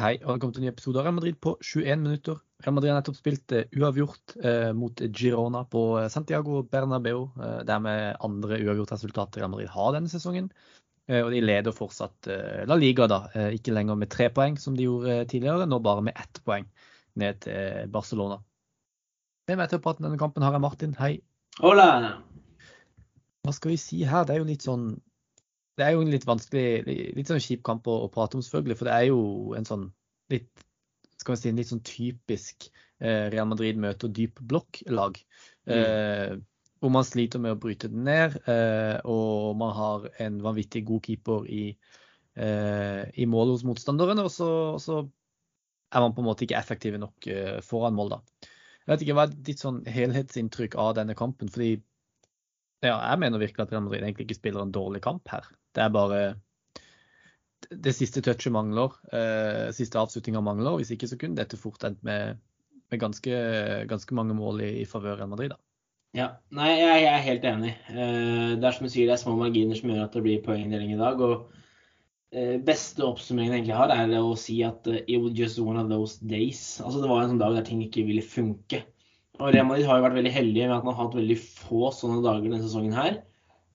Hei og velkommen til en ny episode av Real Madrid på 21 minutter. Real Madrid har nettopp spilt uh, uavgjort eh, mot Girona på Santiago Bernabeu. Eh, det er med andre uavgjort-resultater Real Madrid har denne sesongen. og de leder fortsatt La Liga, da. ikke lenger med tre poeng som de gjorde tidligere, nå bare med ett poeng ned til Barcelona. Med meg til å prate denne kampen har jeg Martin. Hei. Hola. Hva skal vi si her? Det er jo litt sånn det er jo en litt vanskelig, litt sånn kjip kamp å, å, prate om, selvfølgelig. For det er jo en sånn litt skal vi si, en litt sånn typisk eh, Real Madrid møter dyp blokk-lag. Mm. Eh, hvor man sliter med å bryte den ned, eh, og man har en vanvittig god keeper i, eh, i mål hos motstanderne. Og så, så, er man på en måte ikke effektive nok eh, foran mål, da. Jeg vet ikke, Hva er ditt sånn helhetsinntrykk av denne kampen? Fordi ja, jeg mener virkelig at Real Madrid egentlig ikke spiller en dårlig kamp her. Det er bare det siste touchet mangler. Eh, siste avslutninga mangler. Hvis ikke så kunne dette fort endt med, med ganske, ganske, mange mål i, i favør Real Madrid. da. Ja, nei, jeg, jeg er helt enig. Eh, det er som du sier, det er små marginer som gjør at det blir poengdeling i dag. og eh, Beste oppsummeringen egentlig har, er å si at uh, it was just one of those days. Altså Det var en sånn dag der ting ikke ville funke. Og Real Madrid har jo vært veldig heldige med at man har hatt veldig få sånne dager denne sesongen her.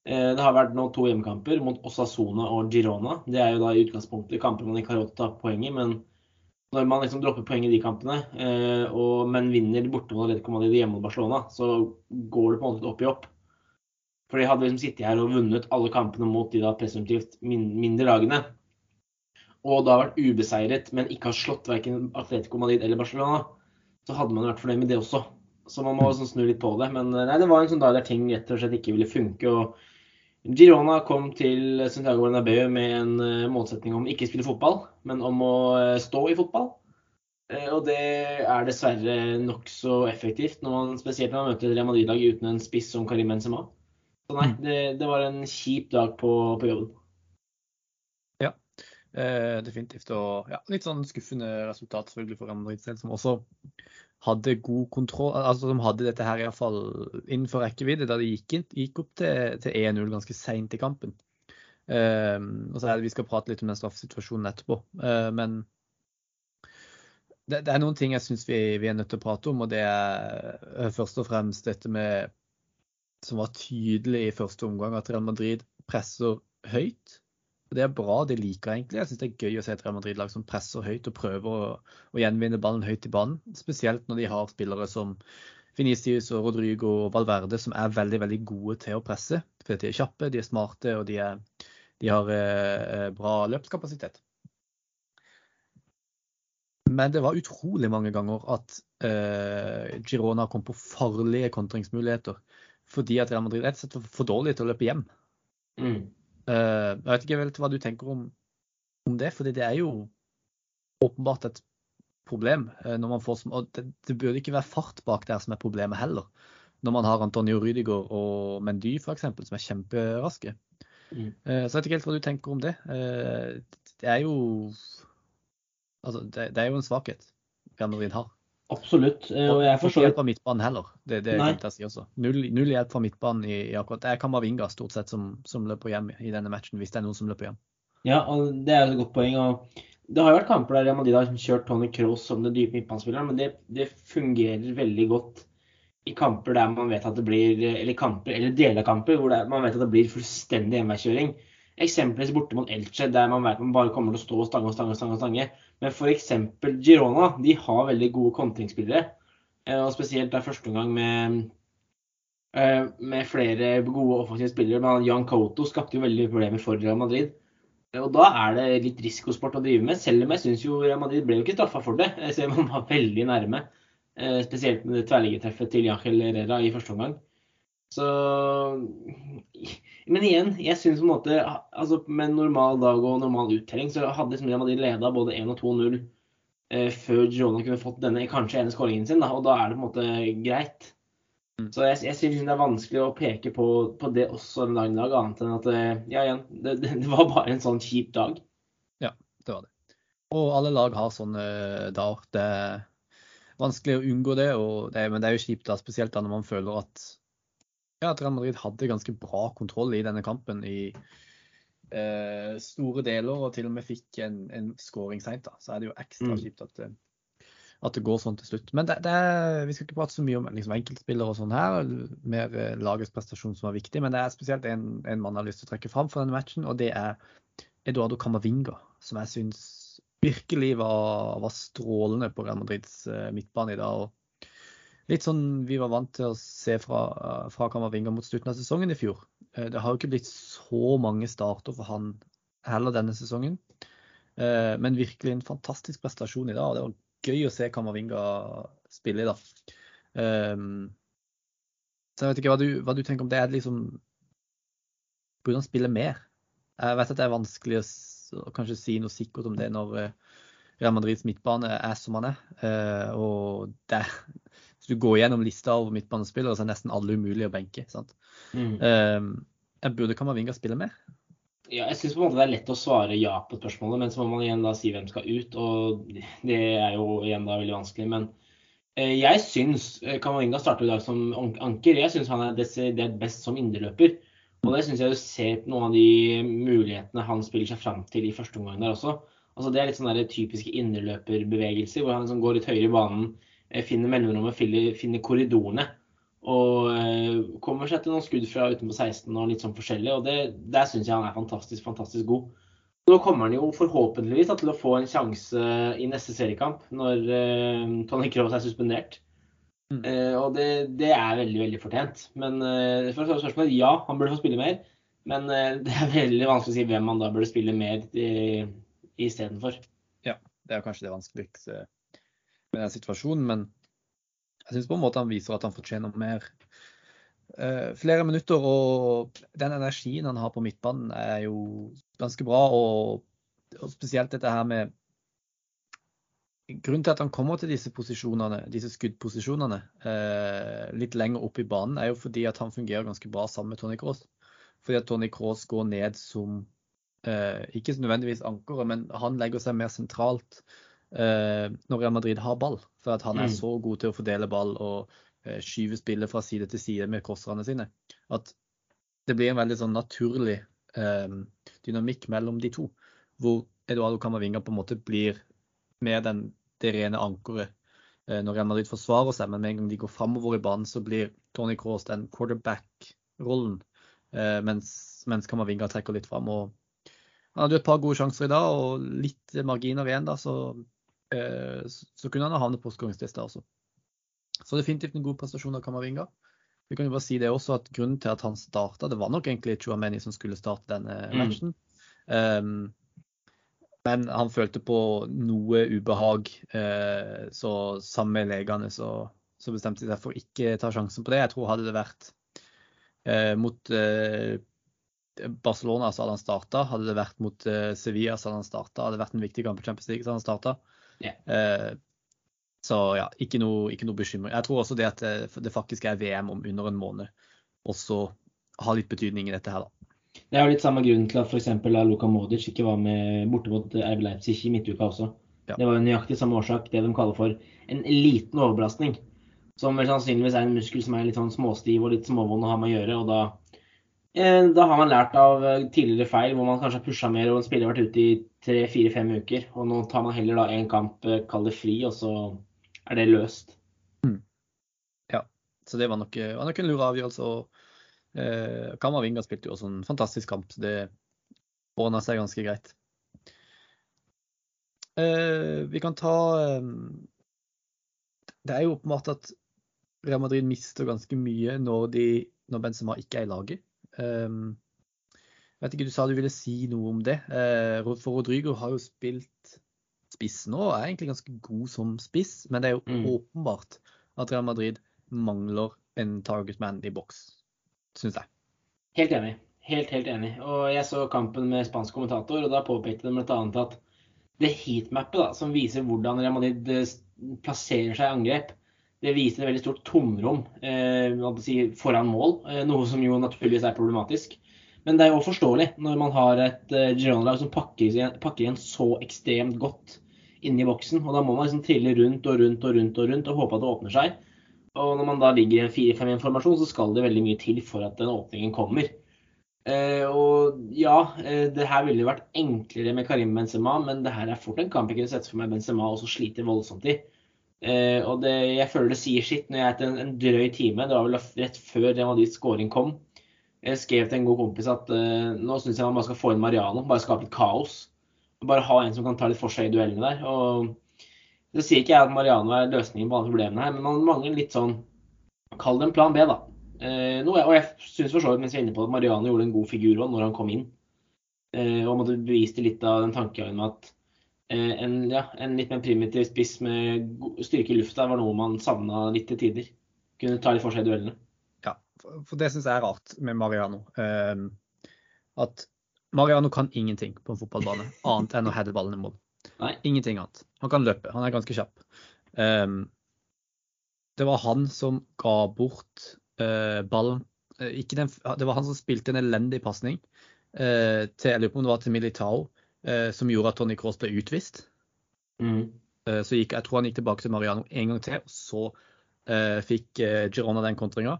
Eh, det har vært nå to hjemmekamper mot Osasona og Girona. Det er jo da i utgangspunktet kamper man ikke har råd til å ta poeng i, men når man liksom dropper poeng i de kampene, eh, og, men vinner borte mot Atletico Madrid hjemme mot Barcelona, så går det på en måte opp i opp. For de hadde liksom sittet her og vunnet alle kampene mot de da presumptivt mindre lagene. Og da vært ubeseiret, men ikke har slått verken Atletico Madrid eller Barcelona, så hadde man vært fornøyd med det også. Så man må sånn snu litt på det. Men nei, det var en sånn dag der ting rett og slett ikke ville funke. og Girona kom til Santiago Bernabeu med en uh, målsetning om ikke spille fotball, men om å uh, stå i fotball. Og det er dessverre nokså effektivt, når man, spesielt når man møter Real Madrid-lag uten en spiss som Karim Benzema. Så nei, mm. det, det var en kjip dag på, på jobben. Ja, definitivt. Og ja, litt sånn skuffende resultat selvfølgelig for Real Madrid selv, som også hadde god kontroll, altså som hadde dette her iallfall innenfor rekkevidde da de gikk, inn, gikk opp til, til 1-0 ganske seint i kampen. Um, og så er det, Vi skal prate litt om den straffesituasjonen etterpå. Uh, men det, det, er noen ting jeg syns vi, vi, er nødt til å prate om, og det er først og fremst dette med som var tydelig i første omgang, at Real Madrid presser høyt det er bra, det liker jeg egentlig. Jeg syns det er gøy å se et Real Madrid-lag som presser høyt og prøver å, å, gjenvinne ballen høyt i banen. Spesielt når de har spillere som Finicius og Rodrigo og Valverde som er veldig veldig gode til å presse. For de er kjappe, de er smarte og de, er, de har eh, bra løpskapasitet. Men det var utrolig mange ganger at eh, Girona kom på farlige kontringsmuligheter. Fordi at Real Madrid var for dårlig til å løpe hjem. Mm. Uh, jeg vet ikke helt hva du tenker om, om det, for det er jo åpenbart et problem. Uh, når man får, og det, det, burde ikke være fart bak der som er problemet heller. Når man har Antonio Rydiger og Mendy f.eks., som er kjemperaske. Mm. Uh, så jeg vet ikke helt hva du tenker om det. det er jo Altså, det, det er jo en svakhet Real Madrid har. Absolutt. Eh, og jeg forstår Ikke hjelp av midtbanen heller. Det, det glemte jeg å si også. Null, null, hjelp fra midtbanen i, i akkurat Det er Kamavinga stort sett som, som, løper hjem i denne matchen, hvis det er noen som løper hjem. Ja, og det er et godt poeng. og Det har jo vært kamper der Madrid har kjørt Tony Cross som den dype midtbanespilleren, men det, det, fungerer veldig godt i kamper der man vet at det blir Eller kamper, eller deler av kamper hvor er, man vet at det blir fullstendig enveiskjøring. Eksempelvis borte mot Elche, der man vet man bare kommer til å stå og stange og stange. og stange, og stange. Men f.eks. Girona de har veldig gode kontringsspillere. Eh, og spesielt der første omgang med, eh, med flere gode offensive spillere. Men Jan Coto skapte jo veldig problemer for Real Madrid. Eh, og da er det litt risikosport å drive med, selv om jeg syns jo Real Madrid ble jo ikke straffa for det. Jeg ser man var veldig nærme. Spesielt med det tverrliggertreffet til Jachel Herrera i første omgang. Så Men igjen, jeg syns på en måte altså Med en normal dag og normal uttelling, så hadde liksom Real Madrid leda både 1 og 2-0 eh, før Girona kunne fått denne kanskje ene skåringen sin. Da, og da er det på en måte greit. Mm. Så jeg, jeg syns liksom det er vanskelig å peke på, på det også en dag i dag, annet enn at eh, ja, igjen, det, det, det, var bare en sånn kjip dag. Ja, det var det. Og alle lag har sånne dager. Det er vanskelig å unngå det, det men det er jo kjipt da, spesielt da når man føler at ja, at Real Madrid hadde ganske bra kontroll i denne kampen i eh, store deler og til og med fikk en, en skåring seint, så er det jo ekstra Mm. kjipt at, det- at det går sånn til slutt. Men det, det er, vi skal ikke prate så mye om liksom, enkeltspillere og sånn her, mer eh, lagets prestasjon som er viktig. Men det er spesielt en, en mann jeg har lyst til å trekke fram for denne matchen, og det er Eduardo Camavinga, som jeg syns virkelig var, var strålende på Real Madrids eh, midtbane i dag. og Litt sånn vi var vant til å se fra, fra Camavinga mot slutten av sesongen i fjor. Eh, Det har jo ikke blitt så mange starter for han heller denne sesongen. Eh, Men virkelig en fantastisk prestasjon i dag. Det var gøy å se Kammervinga spille i dag. Så jeg vet ikke hva du, hva du tenker om det. Er liksom Burde han spille mer? Jeg vet at det er vanskelig å kanskje si noe sikkert om det når eh, Real Madrids midtbane er som han er. Eh, og det, hvis du går gjennom lista over midtbanespillere, så er nesten alle umulige å benke. sant? Mm. Um, jeg burde Kamavinga spille med? Ja, jeg syns det er lett å svare ja på spørsmålet, men så må man igjen da si hvem skal ut. Og det er jo igjen da veldig vanskelig. Men eh, jeg syns eh, Kamavinga starter i dag som anker. Jeg syns han er desidert best som indreløper. Og det syns jeg du ser på noen av de mulighetene han spiller seg fram til i første omgang der også. Altså Det er litt sånn typiske indreløperbevegelser hvor han liksom går litt høyere i banen, finner mellomrommet, finner, korridorene. Og eh, kommer seg til noen skudd fra utenfor 16 og litt sånn forskjellig. Og det, der syns jeg han er fantastisk, fantastisk god. Nå kommer han jo forhåpentligvis til å få en sjanse i neste seriekamp når eh, Tony Cross er suspendert. Mm. Eh, og det, det er veldig, veldig fortjent. Men eh, for å svare spørsmålet, ja, han burde få spille mer. Men eh, det er veldig vanskelig å si hvem han da burde spille mer i- Ja, Det er kanskje det vanskeligste med den situasjonen, men jeg syns på en måte han viser at han fortjener mer. Uh, flere minutter, og den energien han har på midtbanen er jo ganske bra. Og, og spesielt dette her med Grunnen til at han kommer til disse posisjonene, disse skuddposisjonene uh, litt lenger opp i banen, er jo fordi at han fungerer ganske bra sammen med Tony Cross. Fordi at Tony Cross går ned som uh, ikke nødvendigvis ankeret, men han legger seg mer sentralt når Real Madrid har ball. For at han er Mm. så god til å fordele ball og eh, skyve spillet fra side til side med crosserne sine. At det blir en veldig sånn naturlig eh, dynamikk mellom de to. Hvor Eduardo Camavinga på en måte blir mer den, det rene ankeret eh, når Real Madrid forsvarer seg. Men med en gang de går framover i banen, så blir Tony Cross den quarterback-rollen. Eh, mens, mens Camavinga trekker litt fram. og han hadde jo et par gode sjanser i dag, og litt marginer igjen, da, så, eh, så så kunne han ha havnet på skåringslista også. Så definitivt en god prestasjon av Kamavinga. Vi kan jo bare si det også, at Grunnen til at han starta, det var nok egentlig Chuameni som skulle starte denne Mm. matchen. Um, men han følte på noe ubehag, uh, så sammen med legene så, så bestemte de seg for ikke ta sjansen på det. Jeg tror hadde det vært uh, mot uh, Barcelona så hadde han starta. Hadde det vært mot eh, Sevilla så hadde han starta. Hadde det vært en viktig kamp på Champions League så hadde han starta. Eh, så ja, ikke noe, ikke noe bekymring. Jeg tror også det at det, det faktisk er VM om under en måned, også har litt betydning i dette her, da. Det er jo litt samme grunn til at f.eks. Luka Modic ikke var med borte mot RB Leipzig i midtuka også. Ja. Det var jo nøyaktig samme årsak, det de kaller for en liten overbelastning. Som vel sannsynligvis er en muskel som er litt sånn småstiv og litt småvond å ha med å gjøre. og da, eh, da har man lært av eh, tidligere feil hvor man kanskje har pusha mer og en spiller har vært ute i tre-fire-fem uker. Og nå tar man heller da en kamp, eh, kall det fri, og så er det løst. Ja, Så det var nok, var nok en lur avgjørelse. og eh, Kamavinga spilte jo også en fantastisk kamp, så det ordna seg ganske greit. Eh, vi kan ta eh, Det er jo åpenbart at Real Madrid mister ganske mye når, de, når Benzema ikke er i laget. Eh, vet ikke, Du sa du ville si noe om det. Eh, for Rodrigo har jo spilt spiss nå, og er egentlig ganske god som spiss, men det er jo Mm. åpenbart at Real Madrid mangler en targetman i boks, syns jeg. Helt enig. Helt, helt enig. Og jeg så kampen med spansk kommentator, og da påpekte de bl.a. at det heatmappet da, som viser hvordan Real Madrid eh, plasserer seg i angrep, det viser et veldig stort tomrom eh, jeg si, foran mål, eh, noe som jo naturligvis er problematisk. Men det er jo forståelig når man har et eh, Girona-lag som pakker, igjen- så ekstremt godt inni boksen. og Da må man liksom trille rundt og rundt og rundt og rundt og håpe at det åpner seg. Og når man da ligger i en 4-5-1-formasjon, så skal det veldig mye til for at den åpningen kommer. Eh, og ja, eh, det her ville vært enklere med Karim Benzema, men det her er fort en kamp jeg kunne sett for meg Benzema også sliter voldsomt i. Eh, og det, jeg føler det sier sitt når jeg etter en, en drøy time, det var vel rett før Real Madrids scoring kom, jeg skrev til en god kompis at uh, nå syns jeg man bare skal få inn Mariano, bare skape litt kaos. Bare ha en som kan ta litt for seg i duellene der. og Det sier ikke jeg at Mariano er løsningen på alle problemene her, men man mangler litt sånn Kall det en plan B, da. Uh, noe, og jeg syns for så vidt, mens vi er inne på at Mariano gjorde en god figur òg når han kom inn. Uh, og måtte beviste litt av den tankegangen med at en, ja, en, litt mer primitiv spiss med styrke i lufta var noe man savna litt til tider. Kunne ta litt for seg i duellene for det syns jeg er rart med Mariano. Um, at Mariano kan ingenting på en fotballbane annet enn å heade ballen i mål. Ingenting annet. Han kan løpe, han er ganske kjapp. Um, det var han som ga bort uh, ballen uh, den, Det var han som spilte en elendig pasning uh, til jeg lurer var til Militao, som gjorde at Tony Cross ble utvist. Mm. så gikk, jeg tror han gikk tilbake til Mariano en gang til, og så fikk Girona den kontringa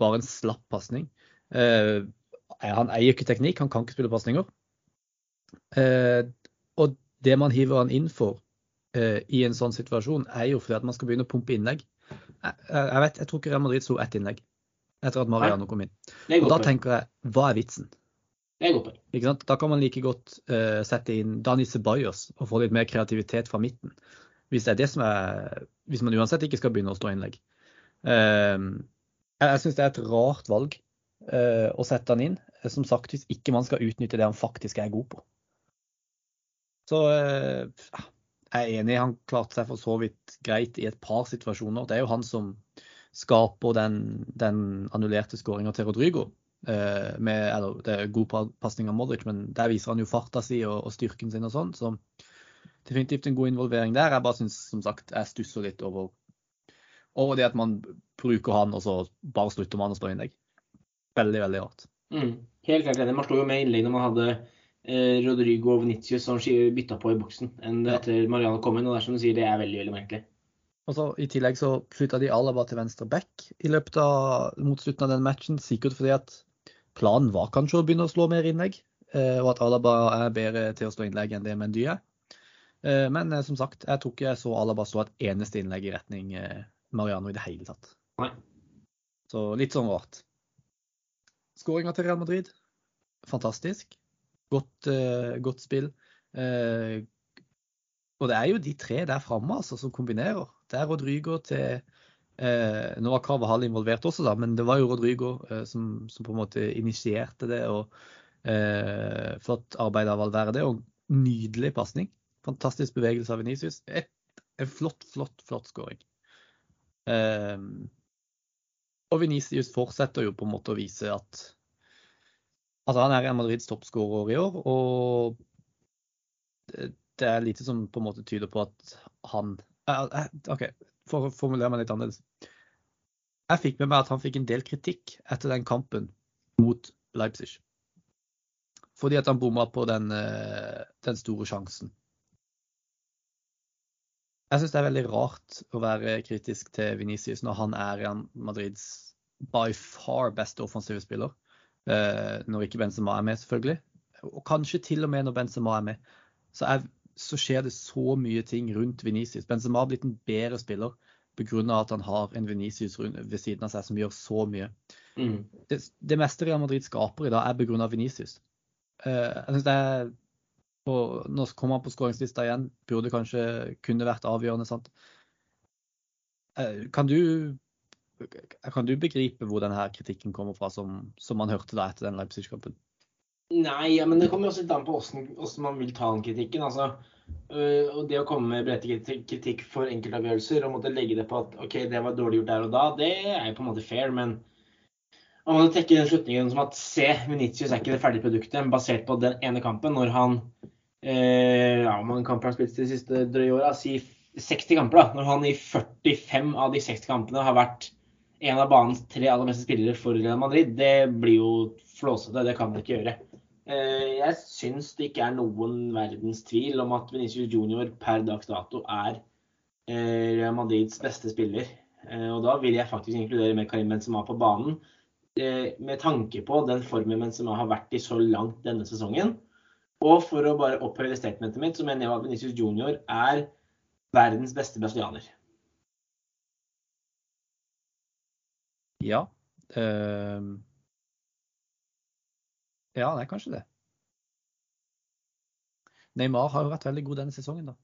bare en slapp pasning. Eh, han eier ikke teknikk, han kan ikke spille pasninger. Eh, og det man hiver han inn for eh, i en sånn situasjon, er jo fordi at man skal begynne å pumpe innlegg. Jeg, jeg vet, jeg tror ikke Real Madrid slo ett innlegg etter at Mariano kom inn. Og da tenker jeg, hva er vitsen? Da kan man like godt uh, sette inn Dani Ceballos og få litt mer kreativitet fra midten. Hvis det er det som er Hvis man uansett ikke skal begynne å stå innlegg. Uh, jeg syns det er et rart valg uh, å sette han inn. Som sagt, hvis ikke man skal utnytte det han faktisk er god på. Så uh, jeg er enig, han klarte seg for så vidt greit i et par situasjoner. Det er jo han som skaper den, den annullerte skåringa til Rodrigo. Uh, med, eller, det er god pasning av Modric, men der viser han jo farta si og, og styrken sin og sånn. Så definitivt en god involvering der. Jeg bare syns som sagt jeg stusser litt over og det at man bruker han, og så bare slutter man å stå innlegg. Veldig, veldig rart. Mm. Helt klart enig. Man slo jo med innlegg når man hadde eh, Rodrigo og Venitius som bytta på i boksen enn etter Mariano kom inn. Og det er som du sier, det er veldig, veldig merkelig. Og så I tillegg så flytta de Alaba til venstre back i løpet av, mot slutten av den matchen. Sikkert fordi at planen var kanskje å begynne å slå mer innlegg, eh, og at Alaba er bedre til å slå innlegg enn det Mendy er. Eh, men eh, som sagt, jeg tror ikke jeg så Alaba slå et eneste innlegg i retning eh, Mariano i det hele tatt. Nei. Så litt sånn rart. Skåringa til Real Madrid, fantastisk. Godt, uh, godt spill. Uh, og det er jo de tre der framme altså, som kombinerer. Det er Rodrygo til uh, Nå var Carvahall involvert også, da, men det var jo Rodrygo som, som, på en måte initierte det. og Flott arbeid av Valverde og nydelig pasning. Fantastisk bevegelse av Venicius. En flott, flott, flott skåring. Um, og Venicius fortsetter jo på en måte å vise at altså han er Real Madrids toppskårer i år. Og det er lite som på en måte tyder på at han eh, eh, OK, for å formulere meg litt annerledes. Jeg fikk med meg at han fikk en del kritikk etter den kampen mot Leipzig. Fordi at han bomma på den, eh, den store sjansen. Jeg syns det er veldig rart å være kritisk til Venicius når han er Real Madrids by far beste offensive spiller. Eh, når ikke Benzema er med, selvfølgelig. Og kanskje til og med når Benzema er med. Så, er, så skjer det så mye ting rundt Venicius. Benzema har blitt en bedre spiller pga. at han har en Venicius ved siden av seg som gjør så mye. Mm. Det, det, meste Real Madrid skaper i dag, er pga. Venicius. Uh, jeg synes det er og nå kommer han på skåringslista igjen. Burde kanskje kunne vært avgjørende. sant? Eh, kan du, kan du begripe hvor denne kritikken kommer fra, som, som man hørte da etter den Leipzig-kampen? Nei, ja, men det kommer også litt an på hvordan, man vil ta den kritikken. altså. Øh, og det å komme med berettiget kritikk for enkeltavgjørelser og måtte legge det på at OK, det var dårlig gjort der og da, det er jo på en måte fair, men man må trekke den slutningen som at se, Venitius er ikke det ferdige produktet, basert på den ene kampen, når han eh, ja, mange kamper har spilt de siste drøye åra, si 60 kamper, da. Når han i 45 av de 60 kampene har vært en av banens tre aller beste spillere for Real Madrid, det blir jo flåsete. Det kan man ikke gjøre. Eh, jeg syns det ikke er noen verdens tvil om at Venicius Junior per dags dato er eh, Real Madrids beste spiller. Eh, og da vil jeg faktisk inkludere med Karim Benzema på banen. Eh, med tanke på den formen Benzema har vært i så langt denne sesongen. Og for å bare opphøye statementet mitt, så mener jeg at Venicius Junior er verdens beste brasilianer. Ja. Uh, ja, det er kanskje det. Neymar har jo vært veldig god denne sesongen, da.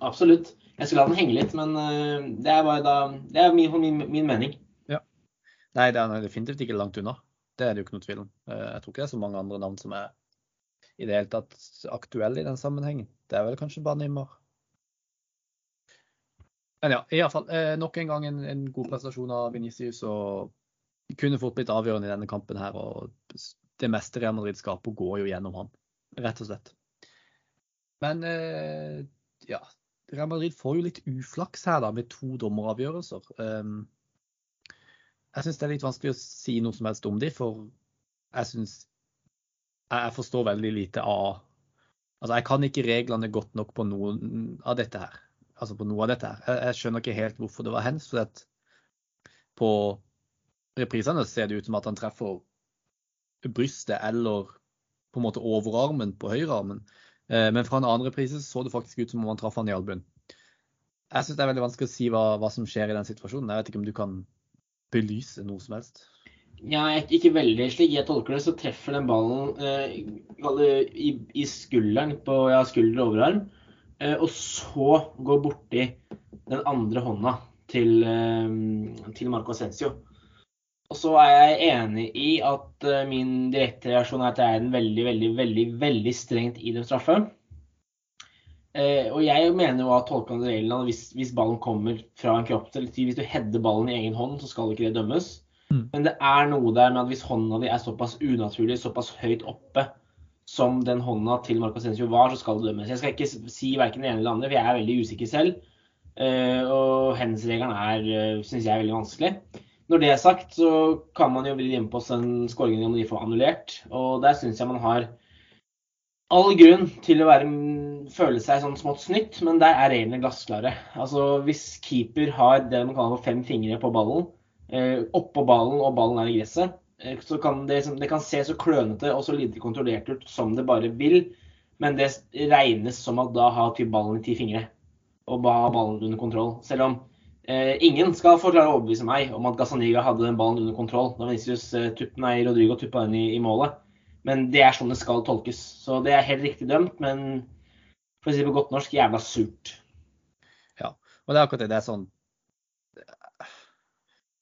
Absolutt. Jeg skulle la den henge litt, men uh, det er bare da Det er min, min, min mening. Nei, det er definitivt ikke langt unna. Det er det jo ikke noe tvil om. Uh, jeg tror ikke det er så mange andre navn som er i det hele tatt aktuelle i den sammenhengen. Det er vel kanskje bare Neymar. Men ja, iallfall. fall, nok en gang en, en god prestasjon av Venicius. og kunne fort blitt avgjørende i denne kampen her. og Det meste Real Madrid skaper, går jo gjennom han, rett og slett. Men eh, ja, Real Madrid får jo litt uflaks her da, med to dommeravgjørelser. Um, jeg syns det er litt vanskelig å si noe som helst om de, for jeg syns jeg forstår veldig lite av Altså, jeg kan ikke reglene godt nok på noen av dette her. Altså på noe av dette her. Jeg, jeg skjønner ikke helt hvorfor det var hens. For at på reprisene ser det ut som at han treffer brystet eller på en måte overarmen på høyrearmen. Eh, men fra en annen reprise så det faktisk ut som om han traff han i albuen. Jeg syns det er veldig vanskelig å si hva, hva, som skjer i den situasjonen. Jeg vet ikke om du kan belyse noe som helst. Ja, ikke veldig. Slik jeg tolker det, så treffer den ballen eh, i, i, skulderen på ja, skulder og overarm, eh, og så går borti den andre hånda til, eh, til Marco Ascencio. Og så er jeg enig i at eh, min direkte reaksjon er at jeg er en veldig, veldig, veldig veldig strengt idømt straffe. Eh, og jeg mener jo at tolkende reglene hvis, hvis ballen kommer fra en kropp til Hvis du header ballen i egen hånd, så skal ikke det dømmes. Mm. Men det er noe der med at hvis hånda di er såpass unaturlig, såpass høyt oppe som den hånda til Marco Sensio var, så skal det dømmes. Jeg skal ikke si verken det ene eller det andre, for jeg er veldig usikker selv. Eh, og hands-regelen er, uh, syns jeg, er veldig vanskelig. Når det er sagt, så kan man jo vri inn på den skåringen om de får annullert. Og der syns jeg man har all grunn til å være, føle seg sånn smått snytt, men der er reglene glassklare. Altså, hvis keeper har det man kaller fem fingre på ballen, Eh, oppå ballen og ballen er i gresset, eh, så kan det, det kan se så klønete og så lite kontrollert ut som det bare vil. Men det regnes som at da har typ ballen i ti fingre og ba ballen under kontroll. Selv om eh, ingen skal forklare å overbevise meg om at Gazzaniga hadde den ballen under kontroll da Venicius eh, nei, Rodrigo tuppa den i, målet. Men det er sånn det skal tolkes. Så det er helt riktig dømt, men for å si det på godt norsk jævla surt. Ja, og det er akkurat det. Det er sånn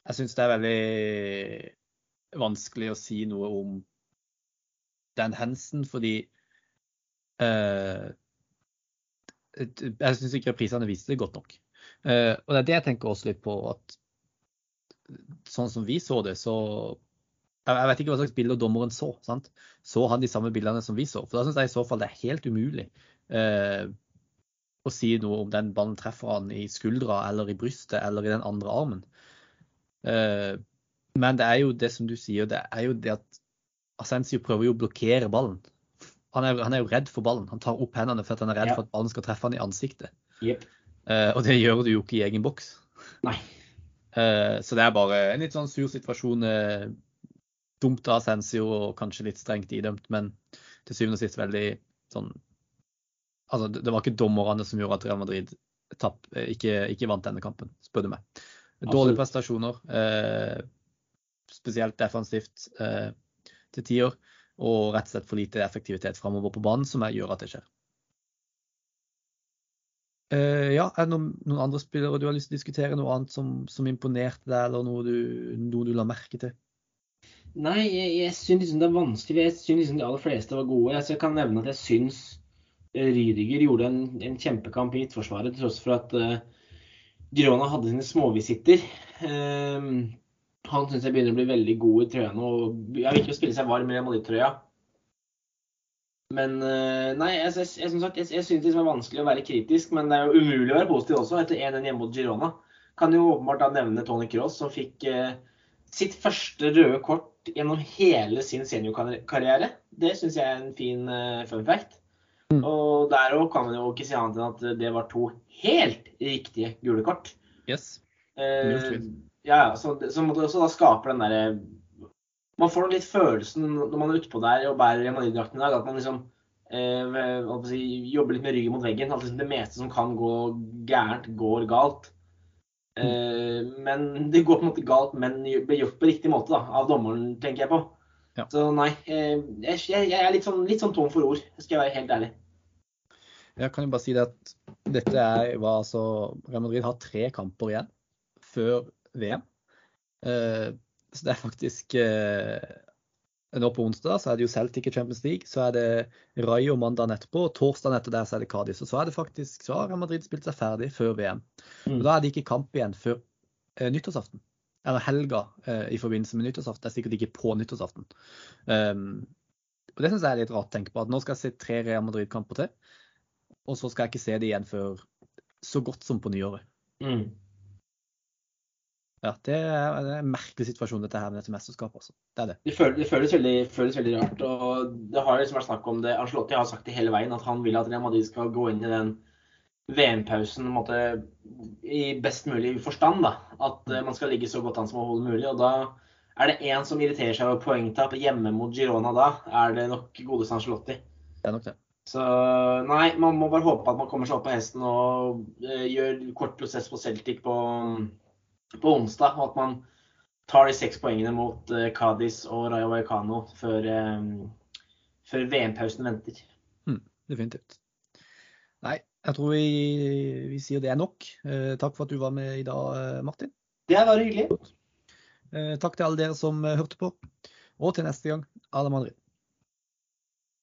jeg syns det er veldig vanskelig å si noe om Dan hensen, fordi uh, Jeg syns ikke reprisene viste det godt nok. Uh, og det er det jeg tenker også litt på, at sånn som vi så det, så Jeg vet ikke hva slags bilder dommeren så. sant? Så han de samme bildene som vi så? For da syns jeg i så fall det er helt umulig uh, å si noe om den ballen treffer han i skuldra eller i brystet eller i den andre armen. Eh, men det er jo det som du sier, det er jo det at Asensio prøver jo å blokkere ballen. Han er, han er, jo redd for ballen. Han tar opp hendene for at han er redd ja. for at ballen skal treffe han i ansiktet. Yep. Eh, og det gjør du jo ikke i egen boks. Nei. Uh, så det er bare en litt sånn sur situasjon. Uh, dumt av Asensio og kanskje litt strengt idømt, men til syvende og sist veldig sånn Altså, det, var ikke dommerne som gjorde at Real Madrid tapp, ikke, ikke vant denne kampen, spør du meg. Dårlige prestasjoner, eh, spesielt defensivt eh, til tider. Og rett og slett for lite effektivitet framover på banen, som gjør at det skjer. Eh, ja, Er det noen, noen, andre spillere du har lyst til å diskutere? Noe annet som, som imponerte deg, eller noe du, noe du la merke til? Nei, jeg, jeg syns liksom det er vanskelig. Jeg syns liksom de aller fleste var gode. Jeg kan nevne at jeg syns Rydiger gjorde en, en kjempekamp i midtforsvaret, til tross for at uh, Girona hadde sine småvisitter. Um, han syns jeg begynner å bli veldig god i trøyene og Jeg vil ikke spille seg varm i Madrid-trøya. Men uh, nei, jeg, jeg, jeg, som sagt, jeg, jeg syns det er vanskelig å være kritisk, men det er jo umulig å være positiv også etter 1-1 hjemme mot Girona. Kan jo åpenbart da nevne Tony Cross, som fikk uh, sitt første røde kort gjennom hele sin seniorkarriere. Det syns jeg er en fin uh, fun fact. Mm. Og der òg kan man jo ikke si annet enn at det var to helt riktige gule kort. Yes. Eh, ja, så, så så, da skaper den derre Man får litt følelsen når man er utpå der og bærer Real Madrid-drakten i dag, at man liksom eh, si, jobber litt med ryggen mot veggen. At liksom det meste som kan gå gærent, går galt. Eh, men det går på en måte galt, men blir gjort på riktig måte da, av dommeren, tenker jeg på. Ja. Så nei, eh, jeg, jeg, er litt sånn, litt sånn tom for ord, skal jeg være helt ærlig. Jeg kan jo bare si det at dette er hva altså Real Madrid har tre kamper igjen før VM. Eh, så det er faktisk eh, Nå på onsdag så er det jo Celtic i Champions League. Så er det Rayo mandag etterpå. og Torsdagen etter der så er det Cádiz. Og så er det faktisk så har Real Madrid spilt seg ferdig før VM. Mm. Og Da er det ikke kamp igjen før eh, nyttårsaften. Eller helga i forbindelse med nyttårsaften. Det er sikkert ikke på nyttårsaften. Og Det syns jeg er litt rart å tenke på. At nå skal jeg se tre Real Madrid-kamper til. Og så skal jeg ikke se det igjen før så godt som på nyåret. Mm. Ja, det er, det er en merkelig situasjon dette her med dette mesterskapet. Altså. Det er det. Det, føles, det føles, veldig, føles, veldig, rart. og Det har liksom vært snakk om det. Ancelotti har sagt det hele veien, at han vil at Real Madrid skal gå inn i den VM-pausen i best mulig forstand. da, At uh, man skal ligge så godt an som overhodet mulig. og da er det én som irriterer seg over poengtap hjemme mot Girona da, er det nok godeste Ancelotti. Det er nok det. Så nei, man må bare håpe at man kommer seg opp på hesten og eh, gjør kort prosess på Celtic på på onsdag, og at man tar de seks poengene mot eh, Cádiz og Rayo Vallecano før, eh, før VM-pausen venter. Mm, definitivt. Nei, jeg tror vi, vi sier det er nok. Eh, takk for at du var med i dag, Martin. Det bare hyggelig. Eh, takk til alle dere som hørte på. Og til neste gang, Ala Madrid.